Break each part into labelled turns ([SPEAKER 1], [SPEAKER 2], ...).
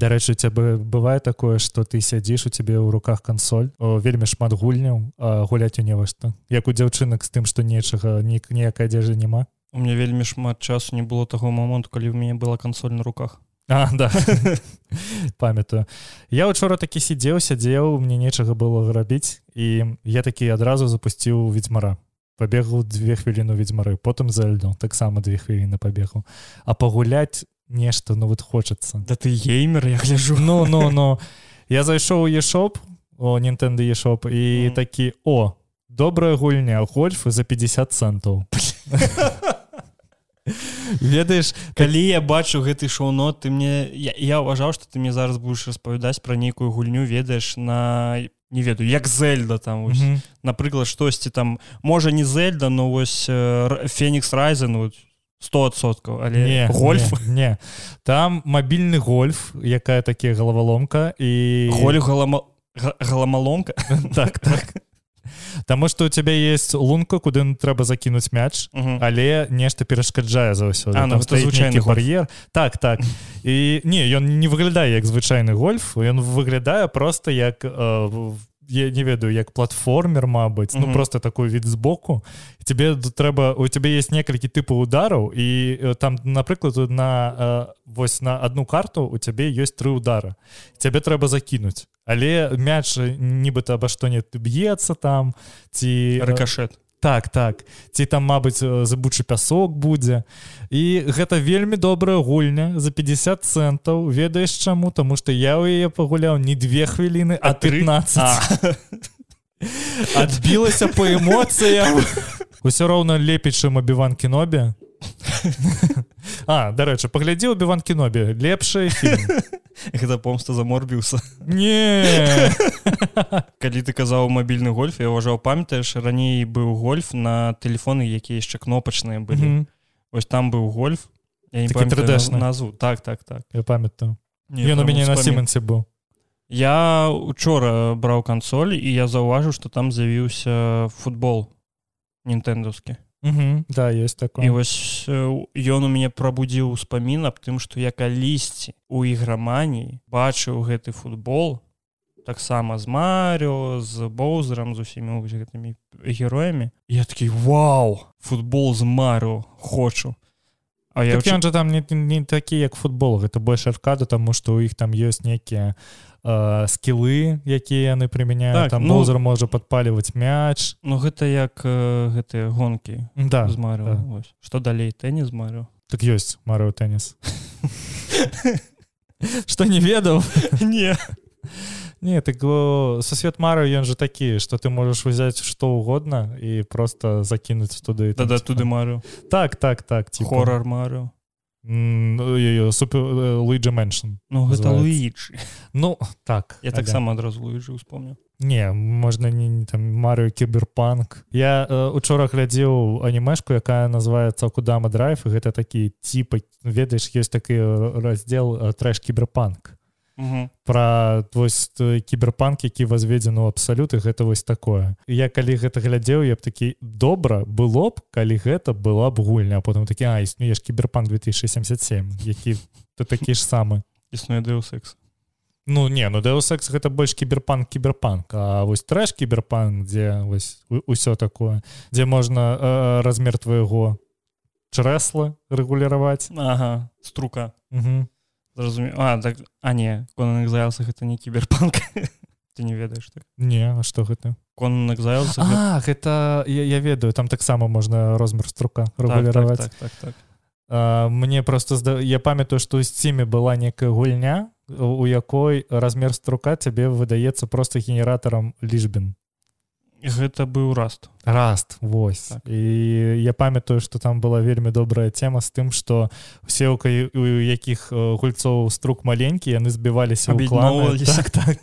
[SPEAKER 1] дарэчы цябе бывае такое что ты сядзіш у цябе ў руках кансоль? О, вельмі шмат гульняў гуляць у нева што як у дзяўчынак з тым што нечага ні ніякай адзежы няма?
[SPEAKER 2] У меня вельмі шмат часу не было таго моманту калі ў мяне была кансоль на руках.
[SPEAKER 1] А, да. Памятаю. Я учора такі сидзеў сядзеў мне нечага было рабіць і я такі адразу запусціў ведьзьмара пабегу две хвіліну ведьзьмары потым зальду таксама две хвіліны пабегу а пагуляць нешта ну вот хочется
[SPEAKER 2] да ты геймер я гляжу
[SPEAKER 1] ну ну но я зайшоў ешоп о нинтэнды ешоп і mm. такі о добрая гульня гольфы за 50 центаў ведаеш
[SPEAKER 2] калі я бачу гэты шоу-нот ты мне я, я ўважаў что ты мне зараз будешь распавядаць про нейкую гульню ведаеш на не ведаю як зельда там mm -hmm. напрыклад штосьці там можа не зельда но вось фенікс райзен вот стосоткаў але
[SPEAKER 1] не гольф не, не. Там мабільны гольф якая такія галаваломка і
[SPEAKER 2] голю галама галамаломка
[SPEAKER 1] так так. Таму што у цябе есть лунка куды трэба закінуць мяч -huh. але нешта перашкаджае заўсёды
[SPEAKER 2] ну, звычайны
[SPEAKER 1] бар'ер так так. І не ён не выглядае як звычайны гольф ён выглядае просто як э, я не ведаю як платформер Мабыць ну просто такой від збоку тебе трэба у тебе есть некалькі тыпаў удараў і там напрыклад на э, вось на одну карту у цябе ёсць тры удара. Цябе трэба закінуць але мяч нібыта аба што не б'ецца там ці
[SPEAKER 2] рыкашет
[SPEAKER 1] так так. Ці там мабыць забучы пясок будзе. І гэта вельмі добрая гульня за 50 центаў ведаеш чаму? Тому что я у яе пагуляў не две хвіліны а 13 адбілася по эмоцыям. Усё роўна лепей чым абіван кінобе А дарэчы паглядзеў біван кінобе лепшае
[SPEAKER 2] гэта помста за морбіуса.
[SPEAKER 1] Не.
[SPEAKER 2] Калі ты казаў мабільны гольф я ўважаў памятаеш раней быў гольф на телефоны якія яшчэ кнопачныя былі. Ось там быў гольф назву так так так.
[SPEAKER 1] Я памятаю. Ён у мяне на сіменце быў.
[SPEAKER 2] Я учора браў кансоль і я заўважыў што там з'явіўся футбол нінтэндаўскі
[SPEAKER 1] Угу, да есть такое.
[SPEAKER 2] І вось ён у мяне прабудзіў успамін аб тым што я калісьці у іграманіі бачыў гэты футбол таксама з марыо з боузерам з усімі гэтымі героямі. Я такі вау футбол з марыо хочу
[SPEAKER 1] А я так, жа там не, не такі як футбол гэта больш аркада таму што ў іх там ёсць нейкія э, скілы якія яны прымяняюць. Так, там ну, можа падпаліваць мяч.
[SPEAKER 2] Ну гэта як э, гэтыя гонкі
[SPEAKER 1] да
[SPEAKER 2] з мару да. что далей тэніс мару
[SPEAKER 1] так ёсць марыо тэніс. Что не ведаў?
[SPEAKER 2] Не.
[SPEAKER 1] Не так со свет мары ён же такі что ты можешь узяць что угодно і просто закінуць туды
[SPEAKER 2] да, да туды мару
[SPEAKER 1] так так так
[SPEAKER 2] хоррор мару
[SPEAKER 1] супер луиджи мэншн
[SPEAKER 2] ну гэта луіджи
[SPEAKER 1] ну так
[SPEAKER 2] я таксама адразу луіджи успомню
[SPEAKER 1] не можна не, не там марыю кіберпанк я э, учора глядзеў анімешку якая называется кудама драйв гэта такі типа ведаеш ёсць такі раздзел трэш кіберпанк про вось кіберпанк які возведзены абсалют і гэта вось такое. Я калі гэта глядзеў я б такі добра было б калі гэта была б гульня. Потым такі а існуеш кіберпанк 2077 які ты такі ж самы
[SPEAKER 2] існуе дэусекс
[SPEAKER 1] Ну не ну дэусекс гэта больш кіберпанк кіберпанк А вось трэш кіберпанк дзе вось усё такое дзе можна э, размер твайго чрэсла рэгуляваць
[SPEAKER 2] ага струка.
[SPEAKER 1] Угу
[SPEAKER 2] зразуме а так а не кон экзайлсах это не кіберпанк ты не ведаеш так?
[SPEAKER 1] Не а что гэта
[SPEAKER 2] кон экзайлса
[SPEAKER 1] а гэта я, я ведаю там таксама можна розмер струка рэгуляваць
[SPEAKER 2] так, так, так, так,
[SPEAKER 1] так. мне просто зда... я памятаю што ў сціме была некая гульня у якой размер струка цябе выдаецца просто генератарам лічбін
[SPEAKER 2] гэта быў раст
[SPEAKER 1] раст вось. Так. і я памятаю что там была вельмі добрая тема з тым что все у якіх гульцоў струк маленькі яны збіваліся
[SPEAKER 2] так, так.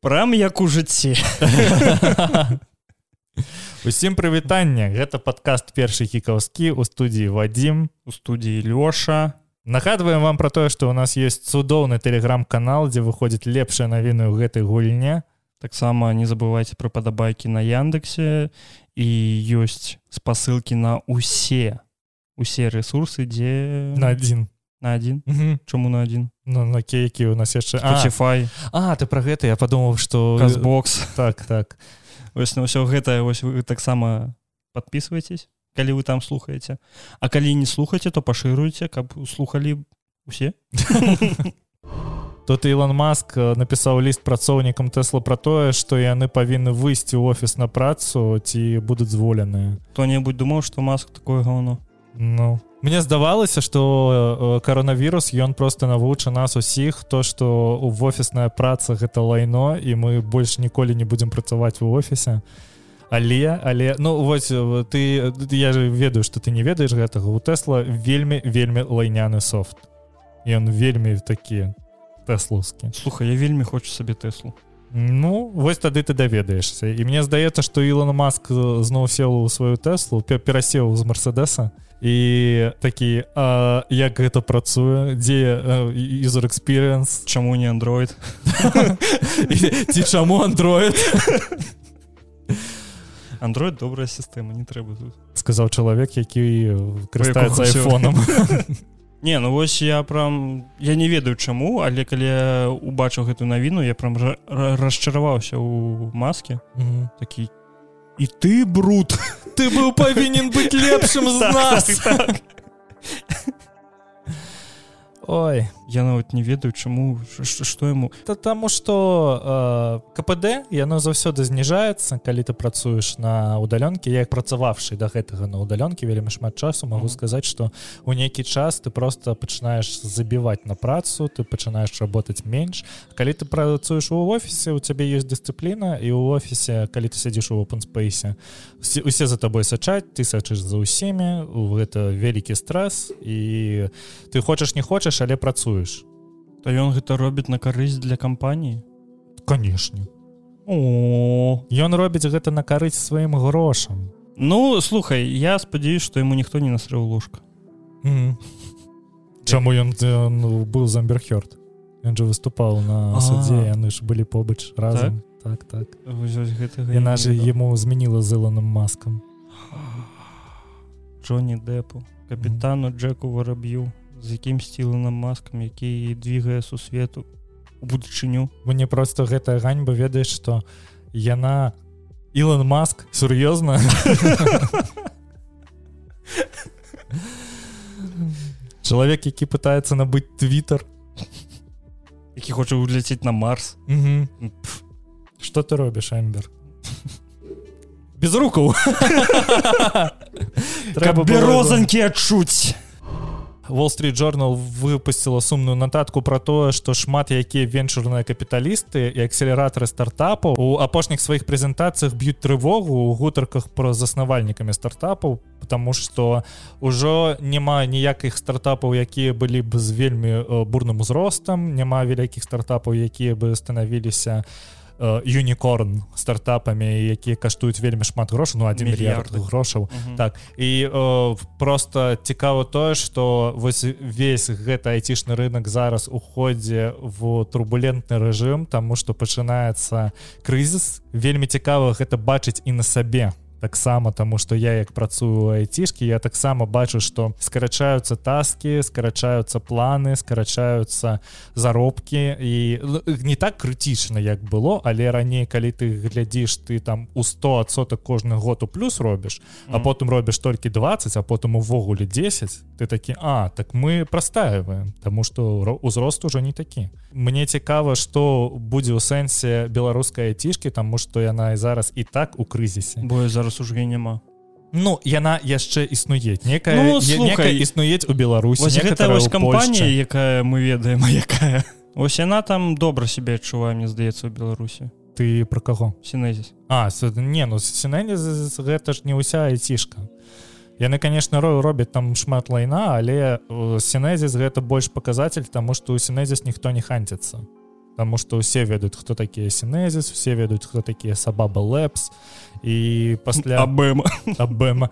[SPEAKER 2] прям як у жыцці
[SPEAKER 1] усім прывітання гэта падкаст першы кікаўскі у студіі вадзім
[SPEAKER 2] у студіі лёша
[SPEAKER 1] нагадваем вам про тое что у нас есть цудоўны телеграм-канал дзе выходзіць лепшая навіны ў гэтай гульне
[SPEAKER 2] таксама не забывайте про падабайкі на яндексе. І ёсць спасылкі на усе усе ресурсы дзе
[SPEAKER 1] на один
[SPEAKER 2] на один
[SPEAKER 1] Мгм.
[SPEAKER 2] чаму на один
[SPEAKER 1] ну на кейкі у нас яшчэ? А,
[SPEAKER 2] Spotify.
[SPEAKER 1] А ты про гэта я подумаў что
[SPEAKER 2] казбокс
[SPEAKER 1] так так.
[SPEAKER 2] Ось на ўсё гэта вось вы таксама подписывайтесь калі вы там слухаеце А калі не слухаце то пашыруйце каб слухалі усе
[SPEAKER 1] тут Ілон Маск напісаў ліст працоўнікам Тэсла пра тое што яны павінны выйсці ў офіс на працу ці будуць зволеныя
[SPEAKER 2] хто-небудзь думаў што маск такое гаўно
[SPEAKER 1] Ну мне здавалася што каронавірус ён просто навуча нас усіх то што в офісная праца гэта лайно і мы больш ніколі не будзем працаваць у офісе але але ну вось э, ты я же ведаю што ты не ведаеш гэтага. У Тэсла вельмі вельмі лайняны софт. Ён вельмі такі тэслаўскі
[SPEAKER 2] слухай я вельмі хочу сабе тэслу
[SPEAKER 1] Ну вось тады ты даведаешься. І мне здаецца што Ілон Маск э, зноў сел у сваю тэслу пе- перасеў з мерседеса і такі а, як гэта працуе? Дзе user experience?
[SPEAKER 2] Чаму не Android?
[SPEAKER 1] І ці чаму Android
[SPEAKER 2] Android добрая сістэма не трэба тут
[SPEAKER 1] сказаў чалавек які карыстаецца
[SPEAKER 2] усё.
[SPEAKER 1] айфоном.
[SPEAKER 2] Не ну вось я прям я не ведаю чаму але калі убачыў гэтую навіну я прям ра- ра- расчараваўся у маске такі і ты бруд
[SPEAKER 1] ты быў павінен быць лепшым з
[SPEAKER 2] Так,
[SPEAKER 1] нас!
[SPEAKER 2] так, так.
[SPEAKER 1] Ой.
[SPEAKER 2] Я нават не ведаю чаму што яму.
[SPEAKER 1] Та таму што э, КПД яно заўсёды зніжаецца калі ты працуеш на удалёнкі як працаваўшы да гэтага на удалёнкі вельмі шмат часу магу
[SPEAKER 2] Мгм.
[SPEAKER 1] сказаць што у нейкі час ты просто пачынаеш забіваць на працу ты пачынаеш работаць менш. Калі ты працуеш у офісе у цябе ёсць дысцыпліна і ў офісе калі ты сядзіш у опенспейсе усе за табой сачаць ты сачыш за ўсімі у гэта вялікі стресс і ты хочаш не хочаш але працуеш?
[SPEAKER 2] То ён гэта робіць на карысць для кампаніі?
[SPEAKER 1] Канешне.
[SPEAKER 2] О.
[SPEAKER 1] Ён робіць гэта на карысць сваім грошам.
[SPEAKER 2] ну слухай я спадзяюсь што яму ніхто не насрэў ложка.
[SPEAKER 1] Чаму ён ён быў замберхёрд Ён жа выступаў на суддзе яны ж былі побач разам. Так? Так, так.
[SPEAKER 2] Гэтага
[SPEAKER 1] яна же яму змяніла з Ілоном маскам.
[SPEAKER 2] Джонні Депу капітану Джеку вараб'ю з якім сціланым маскам які двигае сусвету у будучыню
[SPEAKER 1] мне просто гэтая ганьба ведаеш што яна Ілон маск? Сур'ёзна чалавек які пытаецца набыць твиттер
[SPEAKER 2] які хоча уляцець на марс.
[SPEAKER 1] Что ты робіш эмбер без рукаў
[SPEAKER 2] каб бярозанькі адчуць
[SPEAKER 1] Wall Street Journal выпусціла сумную нататку пра тое што шмат якія венчурныя капіталісты і акселератары стартапаў у апошніх сваіх прэзентацыях б'юць трывогу у гутарках пра заснавальнікамі стартапаў потому что ўжо няма ніякіх стартапаў якія былі б з вельмі э, бурным узростам няма вялікіх стартапаў якія бы станавіліся юнікорн стартапамі якія каштуюць вельмі шмат грошай ну 1 мільярд грошаў
[SPEAKER 2] Мгм.
[SPEAKER 1] так. І э, просто цікава тое что вось весь гэты айцішны рынок зараз уходзе в турбулентны рэжым тому что пачынаецца крызіс. Вельмі цікава гэта бачыць і на сабе таксама тому что я як працую айцішкі я таксама бачу что скарачаюцца таскі скарачаюцца планы скарачаюцца заробкі. І не так крытычна як было але раней калі ты глядзіш ты там у 100 адсотак кожны год у плюс робіш а потым робіш толькі 20 а потым увогуле 10 ты такі а так мы прастаиваем тому что ро- узрост уже не такі. Мне цікава что будзе ў сэнсе беларускай цішки тому что яна і зараз і так у крызісе.
[SPEAKER 2] Бо зараз і няма.
[SPEAKER 1] Ну яна яшчэ існуе. Некая
[SPEAKER 2] Ну, слухай,
[SPEAKER 1] некая існуець у Беларусі
[SPEAKER 2] Вось гэта вось кампанія якая мы ведаем якая. Ось яна там добра сябе адчувае мне здаецца ў беларусі.
[SPEAKER 1] Ты про каго?
[SPEAKER 2] Сінезіс.
[SPEAKER 1] А не ну сінэне гэта ж не ўся айцішка. Яны конечно ро робяць там шмат лайна але сінезіс гэта больш паказатель тому что у сінезіс ніхто не ханціцца Таму што ўсе ведаюць хто такія сінезіс усе ведаюць хто такія сабаба лепс. І пасля
[SPEAKER 2] абэм
[SPEAKER 1] абэма.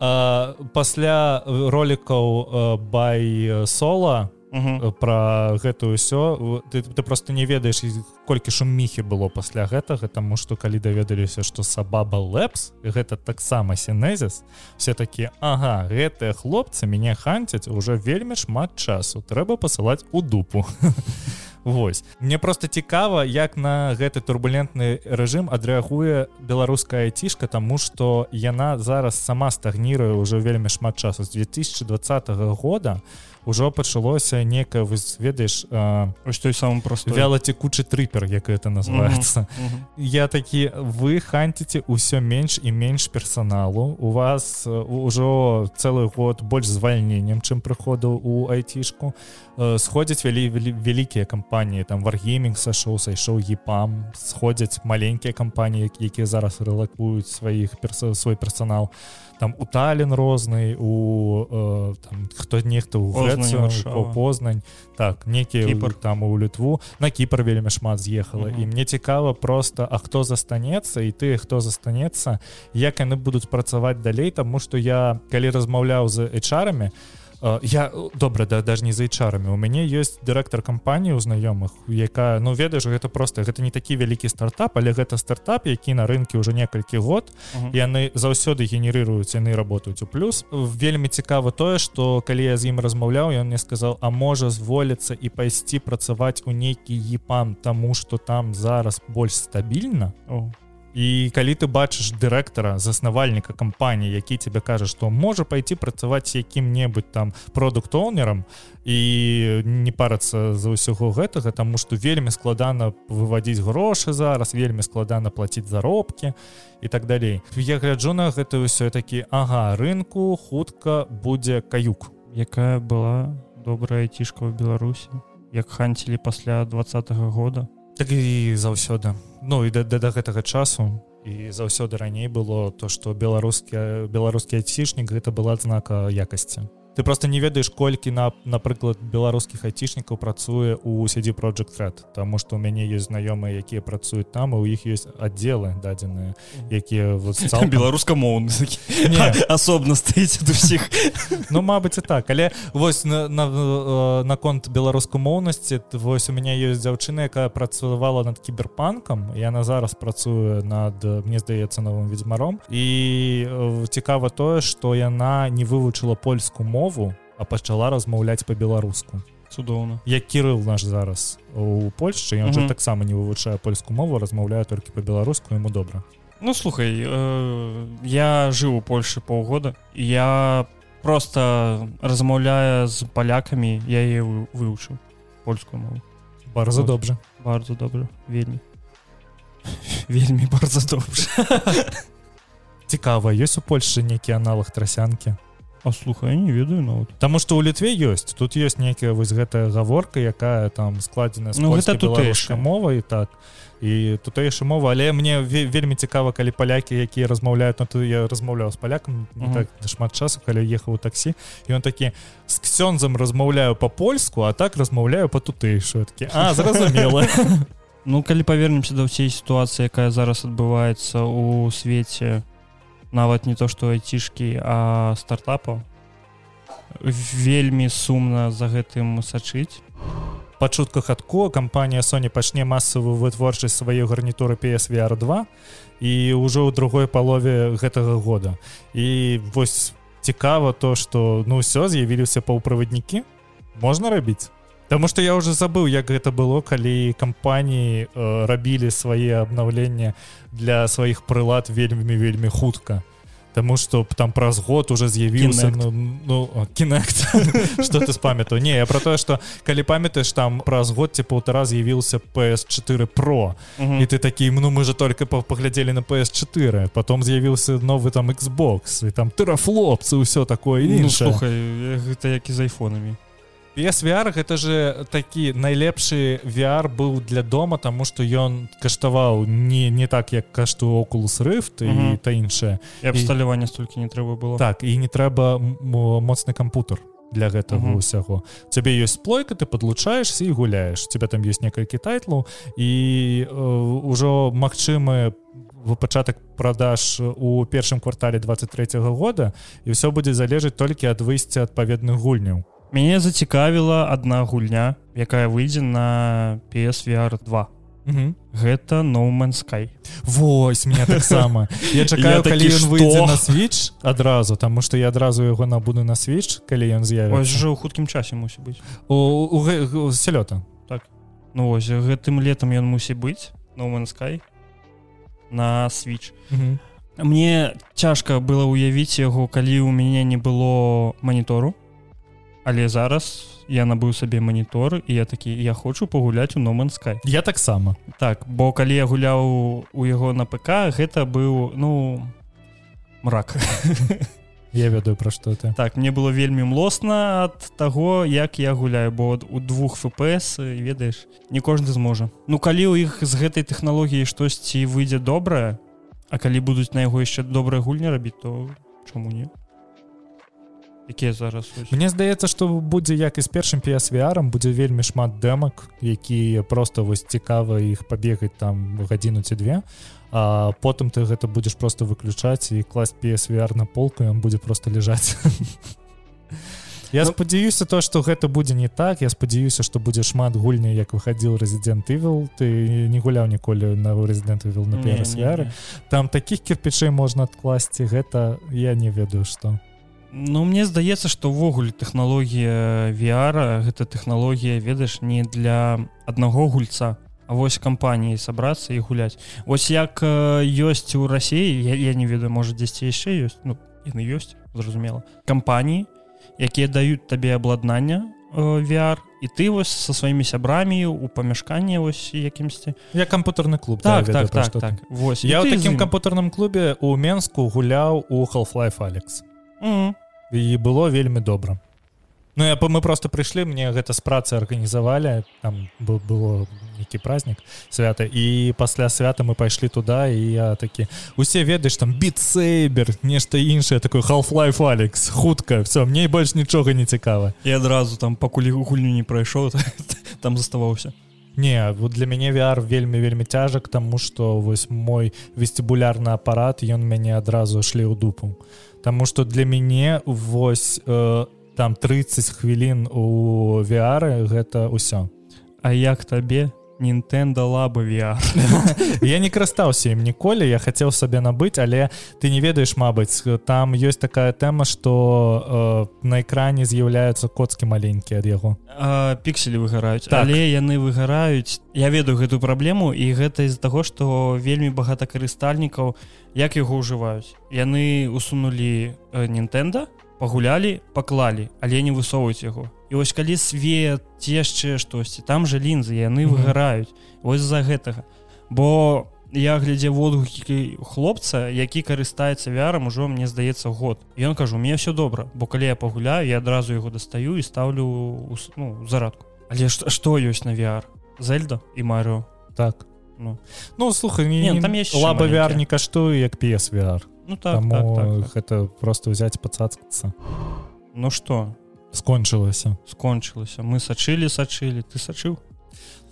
[SPEAKER 1] А, пасля ролікаў бай сола
[SPEAKER 2] Мгм.
[SPEAKER 1] про гэтую ўсё ты, ты просто не ведаеш колькі шуміхі было пасля гэтага таму што калі даведаліся што сабаба лепс гэта таксама сінезіс все такі Ага гэтыя хлопцы мяне ханцяць уже вельмі шмат часу трэба пасылаць у дупу Вось. Мне просто цікава як на гэты турбулентны рэжым адрэагуе беларуская айцішка тому что яна зараз сама стагніруе ўжо вельмі шмат часу. З 2020 года ўжо пачалося некае вы ведаеш а,
[SPEAKER 2] Ось той самы просто
[SPEAKER 1] вялацекучы трыпер як это называется я такі вы ханціце ўсё менш і менш персоналу у вас э, ўжо цэлы год больш звальненнем чым прыходу у айцішку. Сходзяць вялі вялі- вялікія кампаніі там варгеймінг сашоў сайшоў епам сходзяць маленькія кампаніі якія зараз рэлакуюць сваіх перса свой персонал там у талін розны у э, там хто нехто у Грэцыю, познань. Так некі
[SPEAKER 2] Кіпр.
[SPEAKER 1] там у літву на кіпр вельмі шмат з'ехала
[SPEAKER 2] Мгм.
[SPEAKER 1] і мне цікава просто а хто застанецца і ты хто застанецца як яны будуць працаваць далей. Тому что я калі размаўляў з эйчарамі я добра да даже не за эйчарамі у мяне ёсць дырэктар кампаніі ў знаёмых якая ну ведаеш гэта просто гэта не такі вялікі стартап але гэта стартап які на рынке ўжо некалькі год яны заўсёды генерыруюць яны работаюць у плюс. Вельмі цікава тое что калі я з ім размаўляў ён мне сказал а можа зволіцца і пайсці працаваць у нейкі епам тому что там зараз больш стабільна?
[SPEAKER 2] О,
[SPEAKER 1] і калі ты бачыш дырэктара заснавальніка кампаніі які тебе кажа што можа пайти працаваць якім-небудзь там продукт-оунерам і не парацца за ўсяго гэтага тому что вельмі складана выводзіць грошы зараз вельмі складана плаціць заробкі і так далей. Я гляджу на гэта ўсё такі ага рынку хутка будзе каюк
[SPEAKER 2] якая была добрая айцішка ў беларусі як ханцілі пасля двадцатого года
[SPEAKER 1] так і заўсёды ну і да, да, да гэтага часу і заўсёды раней было то что беларускі беларускі айцішнік гэта была адзнака якасці ты просто не ведаеш колькі на напрыклад беларускіх айцішнікаў працуе у CD project red тому что у мяне есть знаёмыя якія працуюць там і у іх есть аддзелы дадзеныя якія вот цалкам-
[SPEAKER 2] беларускамоўны
[SPEAKER 1] Не.
[SPEAKER 2] асобна стаіць ад усіх
[SPEAKER 1] Ну мабыць і так. Але вось на, на, э, наконт беларускамоўнасці т- вось у мяне ёсць дзяўчына якая працавала над кіберпанкам яна зараз працуе над э, мне здаецца новым ведзьмаром і э, цікава тое што яна не вывучыла польскую мову а пачала размаўляць по-беларуску
[SPEAKER 2] цудоўна.
[SPEAKER 1] Як кірыл наш зараз у Польшчы ён жа таксама не вывучае польскую мову размаўляе толькі по-беларуску яму добра.
[SPEAKER 2] Ну слухай э, я жыў у Польшы паўгода я просто размаўляя з палякамі я вы- вывучыў польскую мову.
[SPEAKER 1] Bardzo
[SPEAKER 2] Вот.
[SPEAKER 1] добра.
[SPEAKER 2] Bardzo добра вельмі. Вельмі bardzo добра.
[SPEAKER 1] Цікава ёсць у Польшы нейкі аналог трасянкі
[SPEAKER 2] А слухай не ведаю нават
[SPEAKER 1] Таму што ў літве ёсць. Тут ёсць нейкая вось гэтая гаворка якая там складзена
[SPEAKER 2] Ну, гэта тутэйшая.
[SPEAKER 1] мовай так. І тутэйша мова але мне ве- вельмі цікава калі палякі якія размаўляюць ну, ты я размаўляў з палякам не
[SPEAKER 2] Мгм.
[SPEAKER 1] так шмат часу калі ехаў у таксі і он такі з ксёнзам размаўляю па-польску а так размаўляю па тутэйшую такі а зразумела
[SPEAKER 2] Ну калі павернемся да ўсей сітуацыі якая зараз адбываецца у свеце нават не то што айцішкі а стартапаў вельмі сумна за гэтым сачыць.
[SPEAKER 1] Па чутках адко кампанія Sony пачне масавую вытворчасць сваёй гарнітуры PSVR 2 і ўжо ў другой палове гэтага года. І вось цікава то что ну ўсё з'явіліся паўправаднікі. Можна рабіць Таму што я уже забыў як гэта было калі кампаніі э, рабілі свае абнаўлення для сваіх прылад вельмі вельмі хутка. Таму что там праз год уже з'явіўся ну, ну о, Kinect. что ты спамятаў? Не я про тое что калі памятаеш там праз год ці паўтара з'явіўся PS4 про і ты такі ну мы же только па- паглядзелі на PS4 потом з'явіўся новы там Xbox і там тэрафлопцы ўсё такое
[SPEAKER 2] ну,
[SPEAKER 1] іншае.
[SPEAKER 2] слухай гэта як і з айфонамі
[SPEAKER 1] PSVR гэта же такі найлепшы VR быў для дома тому что ён каштаваў не не так як кашту Oculus Rift і
[SPEAKER 2] Мгм.
[SPEAKER 1] та іншае.
[SPEAKER 2] Абсталявання столькі не трэба было.
[SPEAKER 1] Так і не трэба моцны кампутер для гэтага
[SPEAKER 2] Мгм.
[SPEAKER 1] ўсяго. Цябе ёсць плойка ты подлучаешься і гуляеш. Тебя там ёсць некалькі тайтлаў. І э, ўжо магчымы пачатак продаж у першым квартале 23 -го года і ўсё будзе залежаць толькі ад выйсця адпаведных гульняў
[SPEAKER 2] мяне зацікавіла одна гульня якая выйдзе на PSVR 2
[SPEAKER 1] Мгм.
[SPEAKER 2] гэта no Man Sky.
[SPEAKER 1] Вось меня таксама. Я
[SPEAKER 2] Я
[SPEAKER 1] чакаю
[SPEAKER 2] такі,
[SPEAKER 1] калі ён выйдзе
[SPEAKER 2] «Што?»
[SPEAKER 1] на switch адразу таму што я адразу яго набуду на switch калі ён
[SPEAKER 2] ось жа ў хуткім часе мусіць быць.
[SPEAKER 1] У, у, у сялёта
[SPEAKER 2] ну вось гэтым летом ён мусіць быць no Man Sky на switch.
[SPEAKER 1] Мгм.
[SPEAKER 2] мне цяжка было ўявіць яго калі ў мяне не было манітору але зараз я набыў сабе манітор і я такі я хочу пагуляць у номан Sky
[SPEAKER 1] я таксама.
[SPEAKER 2] Так бо калі я гуляў у яго на ПК гэта быў ну мрак.
[SPEAKER 1] Я ведаю пра што ты.
[SPEAKER 2] Так мне было вельмі млосна ад таго як я гуляю бо у двух фпс ведаеш не кожны зможа. Ну калі ў іх з гэтай тэхналогіі штосьці выйдзе добрае А калі будуць на яго яшчэ добрая гульня рабіць то чаму не якія зараз ось?
[SPEAKER 1] Мне здаецца што будзе як і з першым PSVR будзе вельмі шмат дэмак якія просто вось цікава іх пабегаць там гадзіну ці две а потым ты гэта будзеш просто выключаць і класть PSVR на полку он будзе просто ляжаць Я
[SPEAKER 2] Ну-
[SPEAKER 1] спадзяюся то што гэта будзе не так. Я спадзяюся што будзе шмат гульня як выхадзіў Resident Evil. Ты не гуляў ніколі на Resident Evil на
[SPEAKER 2] не.
[SPEAKER 1] там таких кірпічэй можна адкласці гэта я не ведаю што
[SPEAKER 2] Ну мне здаецца што ўвогуле тэхналогія VR гэта тэхналогія ведаеш не для аднаго гульца. А вось кампаніі сабрацца і гуляць. Вось як э, ёсць у рассіі я, я не ведаю можа дзесьці яшчэ ёсць ну яны ёсць зразумела. Кампаніі якія даюць табе абладнання э, VR і ты вось со сваімі сябрамі у памяшканні вось якімсьці.
[SPEAKER 1] Я кампутарны клуб да,
[SPEAKER 2] так
[SPEAKER 1] ведаю,
[SPEAKER 2] так так так. вось
[SPEAKER 1] Я ў такім
[SPEAKER 2] ім.
[SPEAKER 1] кампутарным клубе у Менску гуляў у Half-Life Алекс
[SPEAKER 2] Мгм.
[SPEAKER 1] І было вельмі добра. Ну я мы просто прыйшлі мне гэта з працы арганізавалі там был было нейкі праздник свята і пасля свята мы пайшлі туда і я такі усе ведаеш там бітсейбер нешта іншае такой Half-Life Алекс хутка все мне больш нічога не цікава
[SPEAKER 2] і адразу там пакуль гульню не прайшоў там заставаўся
[SPEAKER 1] Не вот для мяне VR вельмі вельмі цяжак тому что вось мой вестибулярны апарат ён мяне адразу шлі ў дупу. Таму что для мяне вось э, там 30 хвілін у VR гэта ўсё
[SPEAKER 2] А як табе Нінтэнда лаба VR
[SPEAKER 1] я не карыстаўся ім ніколі я хацеў сабе набыць але ты не ведаеш Мабыць там ёсць такая тэма что э, на экране з'яўляюцца коцкі маленькія ад яго
[SPEAKER 2] пікселі выгараюць
[SPEAKER 1] Так.
[SPEAKER 2] але яны выгараюць я ведаю гэтую праблему і гэта з-за таго што вельмі багата карыстальнікаў як яго ўжываюць. Яны усунулі Нінтэнда пагулялі паклалі але не высоўваюць яго і вось калі свет яшчэ штосьці там жа лінзы яны
[SPEAKER 1] Мгм.
[SPEAKER 2] выгараюць. Вось з-за гэтага. Бо я глядзе водгукі хлопца які карыстаецца вярам ужо мне здаецца год. Ён кажу мне все добра бо калі я пагуляю я адразу яго дастаю і стаўлю ў с- ну, зарадку. Але што, што ёсць на VR зельда і Марыо
[SPEAKER 1] так.
[SPEAKER 2] Ну.
[SPEAKER 1] ну слухай не,
[SPEAKER 2] Не, ну,
[SPEAKER 1] не,
[SPEAKER 2] там яшчэ
[SPEAKER 1] лаба VR
[SPEAKER 2] маленькія.
[SPEAKER 1] не каштуе як PSVR
[SPEAKER 2] ну так,
[SPEAKER 1] Таму
[SPEAKER 2] так, так, так.
[SPEAKER 1] гэта просто ўзяць пацацкацца.
[SPEAKER 2] Ну что
[SPEAKER 1] скончылася
[SPEAKER 2] скончылася мы сачылі сачылі ты сачыў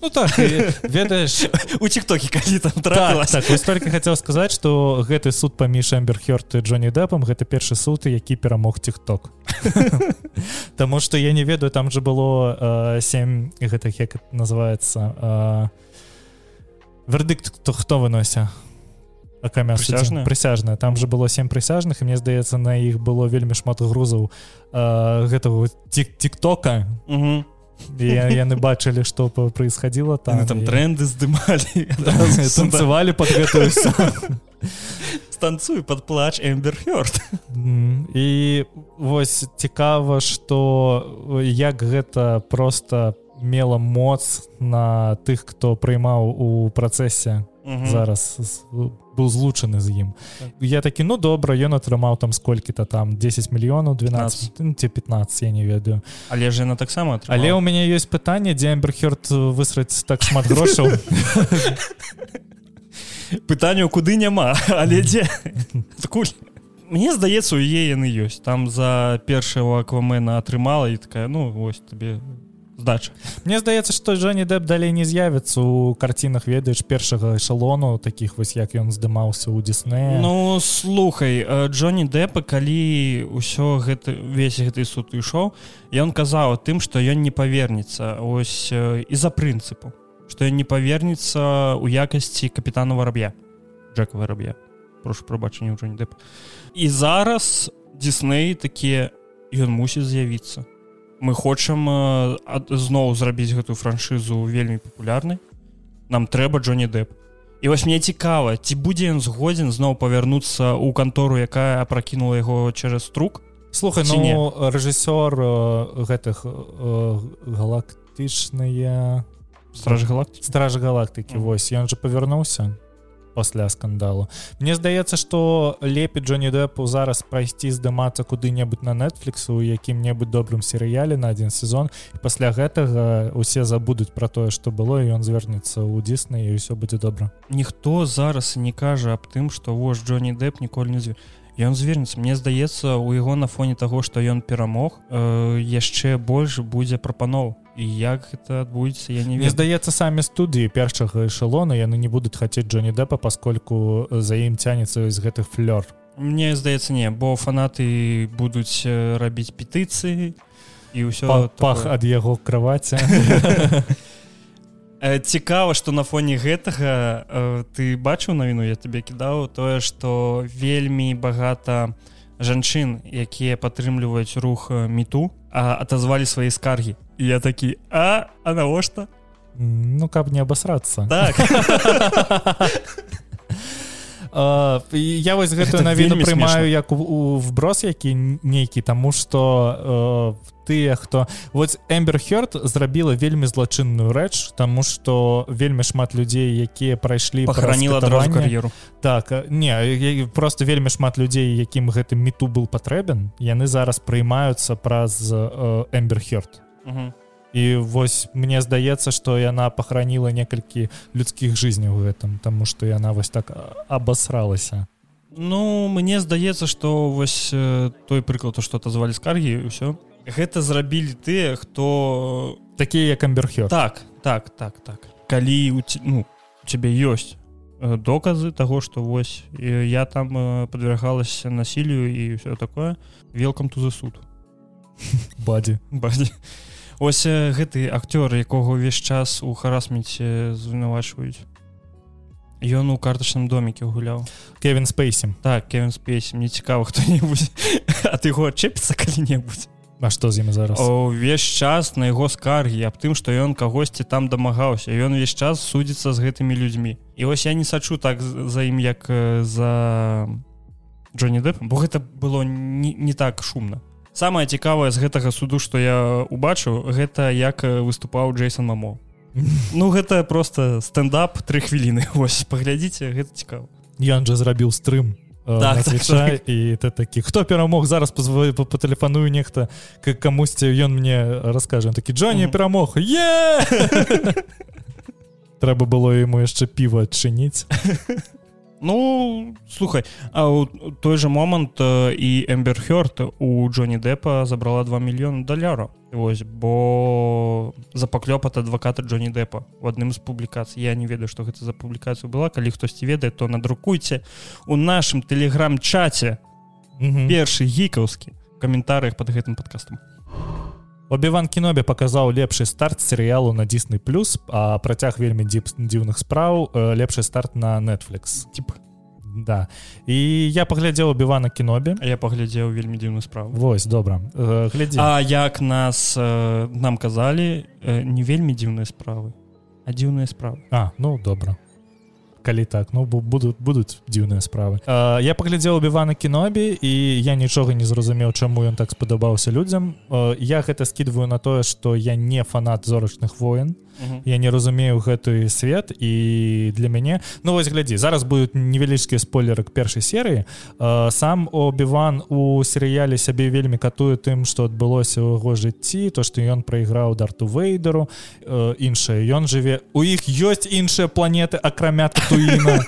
[SPEAKER 1] Ну так ведаеш
[SPEAKER 2] у тиктоке калі там
[SPEAKER 1] так, так, вось толькі хацеў сказаць што гэты суд паміж эмберхёрт Джонні Дэпам гэта першы суд які перамог тикток Таму што я не ведаю там же было э, 7 гэтых як называется э, вердыкт хто вынося акрамя суддзі?
[SPEAKER 2] Прысяжныя?
[SPEAKER 1] прысяжная там же было 7 прысяжных і мне здаецца на іх было вельмі шмат грузаў э, гэтага тик тиктока
[SPEAKER 2] угу.
[SPEAKER 1] яны бачылі што происходило там
[SPEAKER 2] там, там
[SPEAKER 1] і-
[SPEAKER 2] тренды здымалі
[SPEAKER 1] танцевалі под гэтую ўсё.
[SPEAKER 2] станцуй под плач эмберхёрд
[SPEAKER 1] і вось цікава что як гэта просто мела моц на тых хто прыймаў у працэсе зараз з- быў злучаны з ім
[SPEAKER 2] Так.
[SPEAKER 1] я такі ну добра ён атрымаў там сколькі-то там 10 мільёнаў 12 ну, ці 15 я не ведаю
[SPEAKER 2] але ж яна таксама
[SPEAKER 1] але ў мяне ёсць пытанне дзе эмберхёрд высраць так шмат грошаў
[SPEAKER 2] пытанняў куды няма але дзе Адкуль? Мне здаецца у е яны ёсць там за першого аквамена атрымала і такая ну вось табе здача
[SPEAKER 1] Мне здаецца што Джонні Дэп далей не з'явіцца у карцінах ведаеш першага эшалону таких вось як ён здымаўся ў Дисне
[SPEAKER 2] Ну слухай Джонні Дэпа калі ўсё гэта весь гэты суд ішоў ён казаў тым што ён не павернецца ось і-за прынцыпу што ён не павернецца ў якасці капітана вараб'я Джека вараб'я. Прошу прабачэння ў Джонні Дэп і зараз Дисней такія ён мусіць з'явіцца мы хочам зноў зрабіць гэтую франшызу вельмі папулярнай. Нам трэба Джонні Дэп і вось мне цікава ці будзе ён згодзін зноў павярнуцца ў кантору якая апракінула яго через струк
[SPEAKER 1] слухай ну рэжысёр гэтых галактычныя
[SPEAKER 2] страж галакты
[SPEAKER 1] страж галактыкі вось ён же павярнуўся пасля скандалу. Мне здаецца что лепей Джонні дэпу зараз прайсці здымацца куды-небудзь на Netflix у якім-небудзь добрым серыяле на один сезон. І пасля гэтага усе забудуць про тое что было і ён звернецца ў дзісны і ўсё будзе добра.
[SPEAKER 2] Ніхто зараз не кажа аб тым что вож Джонні дэп ніколі не звер ён звернецца. Мне здаецца у яго на фоне того что ён перамог э, яшчэ больш будзе прапаноў і як гэта адбудзецца я не
[SPEAKER 1] мне здаецца самі студыі першага эшалона яны не будуць хацець Джонні дэпа паскольку за ім цянецца з гэтых флёр.
[SPEAKER 2] Мне здаецца не бо фанаты будуць рабіць петыцыі і ўсё
[SPEAKER 1] пах ад яго кроваці.
[SPEAKER 2] Цікава что на фоне гэтага ты бачыў навіну я тебе кідаў тое что вельмі багата жанчын якія падтрымліваюць рух мету атазвалі свае скаргі я такі а а навошта
[SPEAKER 1] ну каб не абасрацца
[SPEAKER 2] так.
[SPEAKER 1] Я вось гэтую навіну прымаю як у вброс які нейкі таму что тыя хто вот эмбер хёрд зрабіла вельмі злачынную рэч тому что вельмі шмат людзей якія прайшлі
[SPEAKER 2] похоранила кар'еру
[SPEAKER 1] так не просто вельмі шмат людзей якім гэты мету был патрэбен яны зараз прыймаюцца праз эмбер хёрд і вось мне здаецца что яна похоранила некалькі людскіх жизняў у гэтым тому что яна вось так абасралася.
[SPEAKER 2] Ну мне здаецца что вось той прыклад то что отозвалі скаргі ўсё. Гэта зрабілі тыя хто
[SPEAKER 1] такія як амберхер
[SPEAKER 2] так так так так. Калі у ну у цябе ёсць доказы того что вось я там подвергалася насилию і все такое велкам тузы суд.
[SPEAKER 1] Бадзе
[SPEAKER 2] бадзе ось гэты акцёр якога ўвесь час у харасменце звінавачваюць ён у картачным доміке гуляў.
[SPEAKER 1] Кевин спейсем
[SPEAKER 2] так Кевин спейсем не цікава хто-небудзь а ты яго адчэпіцца калі-небудзь.
[SPEAKER 1] А што з ім зараз?
[SPEAKER 2] Увесь час на яго скаргі аб тым што ён кагосьці там дамагаўся. Ён увесь час судзіцца з гэтымі людзьмі. І вось я не сачу так за ім як за Джонні Дэп бо гэта было не, не так шумна самае цікавае з гэтага суду што я убачыў гэта як выступаў Джейсон мамо. Ну гэта просто стендап три хвіліны. Ось паглядзіце гэта цікава.
[SPEAKER 1] Ян жа зрабіў стрым так, так, так. і ты такі хто перамог? Зараз пазваю па тэлефаную нехта как камусьці ён мне раскажа такі Джонні перамог! Е! Трэба было яму яшчэ піва адчыніць
[SPEAKER 2] Ну слухай а у той же момант і эмберхёрт у Джонні Дэпа забрала 2 мільёны даляраў Вось бо за паклёп ад адваката Джонні Дэпа у адным з публікацый я не ведаю што гэта за публікацыю была калі хтосьці ведае то надрукуйце у нашым тэлеграм-чаце першы гікаўскі каментарыях под гэтым падкастам
[SPEAKER 1] Обіван кінобе паказаў лепшы старт серыялу на Disney плюс а працяг вельмі дзіп дзіўных спраў лепшы старт на Netflix.
[SPEAKER 2] Тип.
[SPEAKER 1] Да. І я паглядзеў убівана кінобе
[SPEAKER 2] я паглядзеў вельмі дзіўны справ
[SPEAKER 1] Вось добра. Глядзі
[SPEAKER 2] А як нас нам казалі не вельмі дзіўныя справы а дзіўныя справы
[SPEAKER 1] А ну добра калі так ну будут будуць дзіўныя справы. А, я паглядзеў убіваны кінобі і я нічога не зразумеў чаму ён так спадабаўся людзям. А, я гэта скидываю на тое что я не фанат зорачных воен я не разумею гэты свет і для мяне ну вось глядзі зараз будуць невялічкія спойлеры к першай серыі. Сам обіван у серыяле сябе вельмі катуе тым што адбылося ў яго жыцці то што ён прайграў дарту вейдеру іншае. Ён жыве у іх ёсць іншыя планеты акрамя татуіна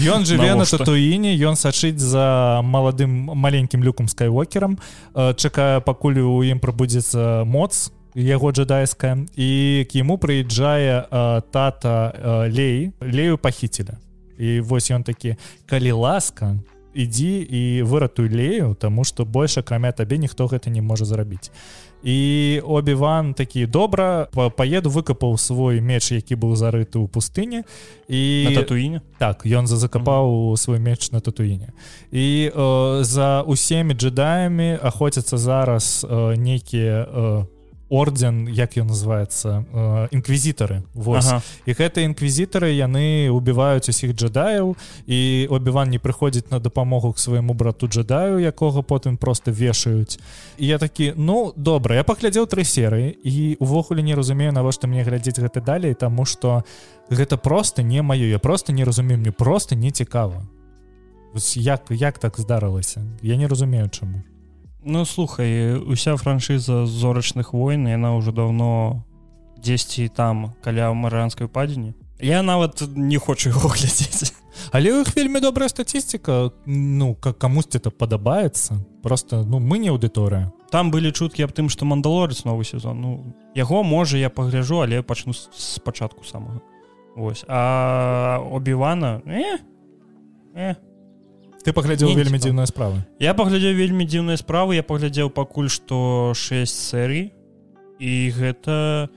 [SPEAKER 1] Ён жыве на татуіне ён сачыць за маладым маленькім люкам скайвокерам чакае пакуль у ім прабудзецца моц яго джедайская і к яму прыязджае э, тата э, лей. Лею пахіцеля і вось ён такі калі ласка ідзі і выратуй лею тому что больш акрамя табе ніхто гэта не можа зрабіць і обіван такі добра паеду выкапаў свой меч які быў зарыты ў пустыне і
[SPEAKER 2] татуіне
[SPEAKER 1] так ён за закапаў свой меч на татуіне і э, за усімі джедаямі ахоцяцца зараз э, нейкія э, орден як ён называется э, інквізітары ага. і гэтыя інквізітары яны убіваюць усіх джедаяў і обіван не прыходзіць на дапамогу к свайму брату джедаю якога потым просто вешаюць. І я такі ну добра я паглядзеў тры серыі і увогуле не разумею навошта мне глядзець гэта далей тому что гэта просто не маё я просто не разумею мне просто не цікава як як так здарылася? Я не разумею чаму
[SPEAKER 2] Ну слухай уся франшыза зорачных войн яна ўжо давно дзесьці там каля маранскай падзіне я нават не хочу его глядзець
[SPEAKER 1] але у іх вельмі добрая статістика ну как камусьці это падабаецца просто ну мы не аўдыторыя
[SPEAKER 2] там былі чуткі аб тым что мандалорец новы сезон. Ну яго можа я пагляжу але пачну спачатку самого. Вось а обівана э?
[SPEAKER 1] Э? Ты паглядзеў вельмі дзіўныя справы
[SPEAKER 2] я паглядзеў вельмі дзіўныя справы я паглядзеў пакуль што 6 серый і гэта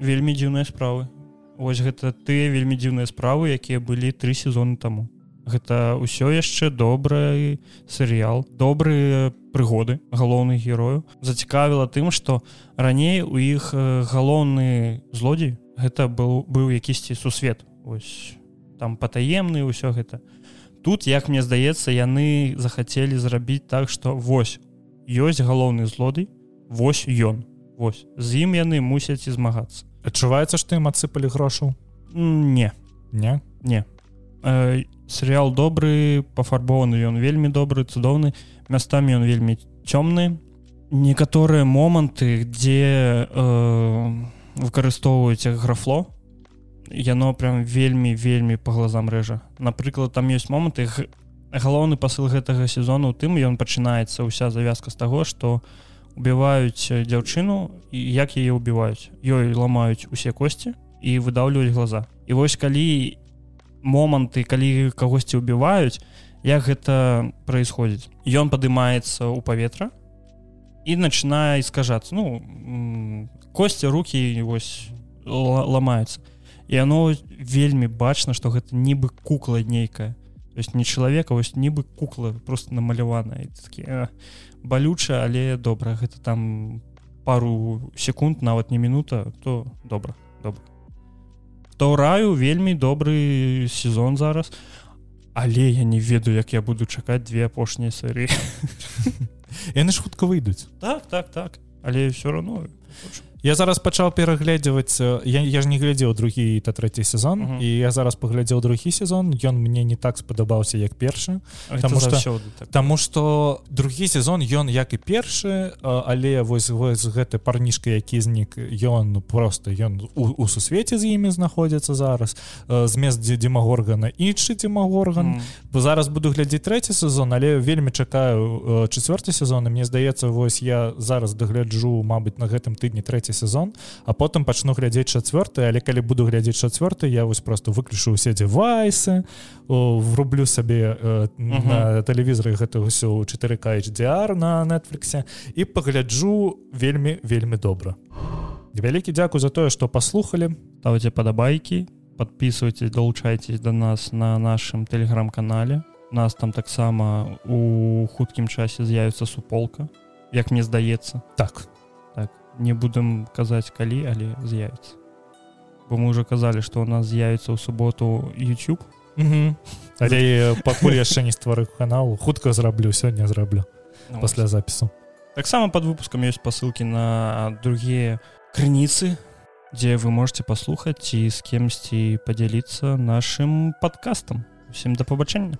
[SPEAKER 2] вельмі дзіўныя справы ось гэта ты вельмі дзіўныя справы якія былі тры сезоны таму. Гэта ўсё яшчэ добры серыял добрыя прыгоды галоўных герою зацікавіла тым што раней у іх галоўны злодзей гэта быў быў якісьці сусвет. Ось там патаемны ўсё гэта тут як мне здаецца яны захацелі зрабіць так что вось ёсць галоўны злодый вось ён вось. З ім яны мусяць і змагацца.
[SPEAKER 1] Адчуваецца што ім адсыпалі грошаў?
[SPEAKER 2] Не.
[SPEAKER 1] Не?
[SPEAKER 2] Не. Э, серыял добры пафарбованы ён вельмі добры цудоўны мястамі ён вельмі цёмны. Некаторыя моманты дзе э, выкарыстоўваюць графло яно прям вельмі вельмі по глазам рэжа. Напрыклад там ёсць моманты галоўны посыл гэтага сезону тым ён пачынаецца ўся завязка з таго что убіваюць дзяўчыну і як яе убіваюць. Ёй ламаюць усе косці і выдаўліваюць глаза. І вось калі моманты калі кагосьці убіваюць як гэта происходзіць ён падымаецца ў паветра і начинае скажацца ну косці руки вось ламаюцца і оно вельмі бачна что гэта нібы кукла нейкая. То есть не чалавека вось нібы кукла просто намаляваная. Балюча але добра. Гэта там пару секунд нават не минута то добра добра то раю вельмі добры сезон зараз. Але я не ведаю як я буду чакаць две апошнія серыі.
[SPEAKER 1] Яны ж хутка выйдуць.
[SPEAKER 2] Так так так. Але все равно
[SPEAKER 1] я зараз пачаў перагледзяваць я, я ж не глядзеў другі та трэці сезон uh -huh. і я зараз паглядзеў другі сезон ён мне не так спадабаўся як першы
[SPEAKER 2] потому что
[SPEAKER 1] так. тому что другі сезон ён як і першы але вось вось гэты парнішка які знік ён ну, просто ён у, у сусвеце з імі знаходзіцца зараз змест дзе дзімагоргана іншы дзімагорган uh -huh. бо зараз буду глядзець трэці сезон але вельмі чакаю чавёрты сезон і мне здаецца вось я зараз дагляджу Мабыць на гэтым тыдні трэці сезон а потым пачну глядзець чацвёрты але калі буду глядзець чацвёрты я вось просто выключу усе девайсы врублю сабе э, на тэлевізоры гэта ўсё 4к HDR на нетфліксе і пагляджу вельмі вельмі добра вялікі дзякуй за тое что паслухали
[SPEAKER 2] ставце падабайкі подписывайтесь долучайтесь до нас на нашем телеграм-канале. Нас там таксама у хуткім часе з'явіцца суполка як мне здаецца
[SPEAKER 1] так
[SPEAKER 2] не будем казаць калі але з'явіцца. Бо мы уже казалі что у нас з'явіцца ў суботу youtube.
[SPEAKER 1] Але пакуль яшчэ не стварыў канал. Хутка зраблю сёння зраблю ну, пасля запісу.
[SPEAKER 2] Таксама под выпускам ёсць посылки на другія крыніцы дзе вы можете паслухаць ці з кемсьці подзяліцца нашим подкастам всем да пабачэння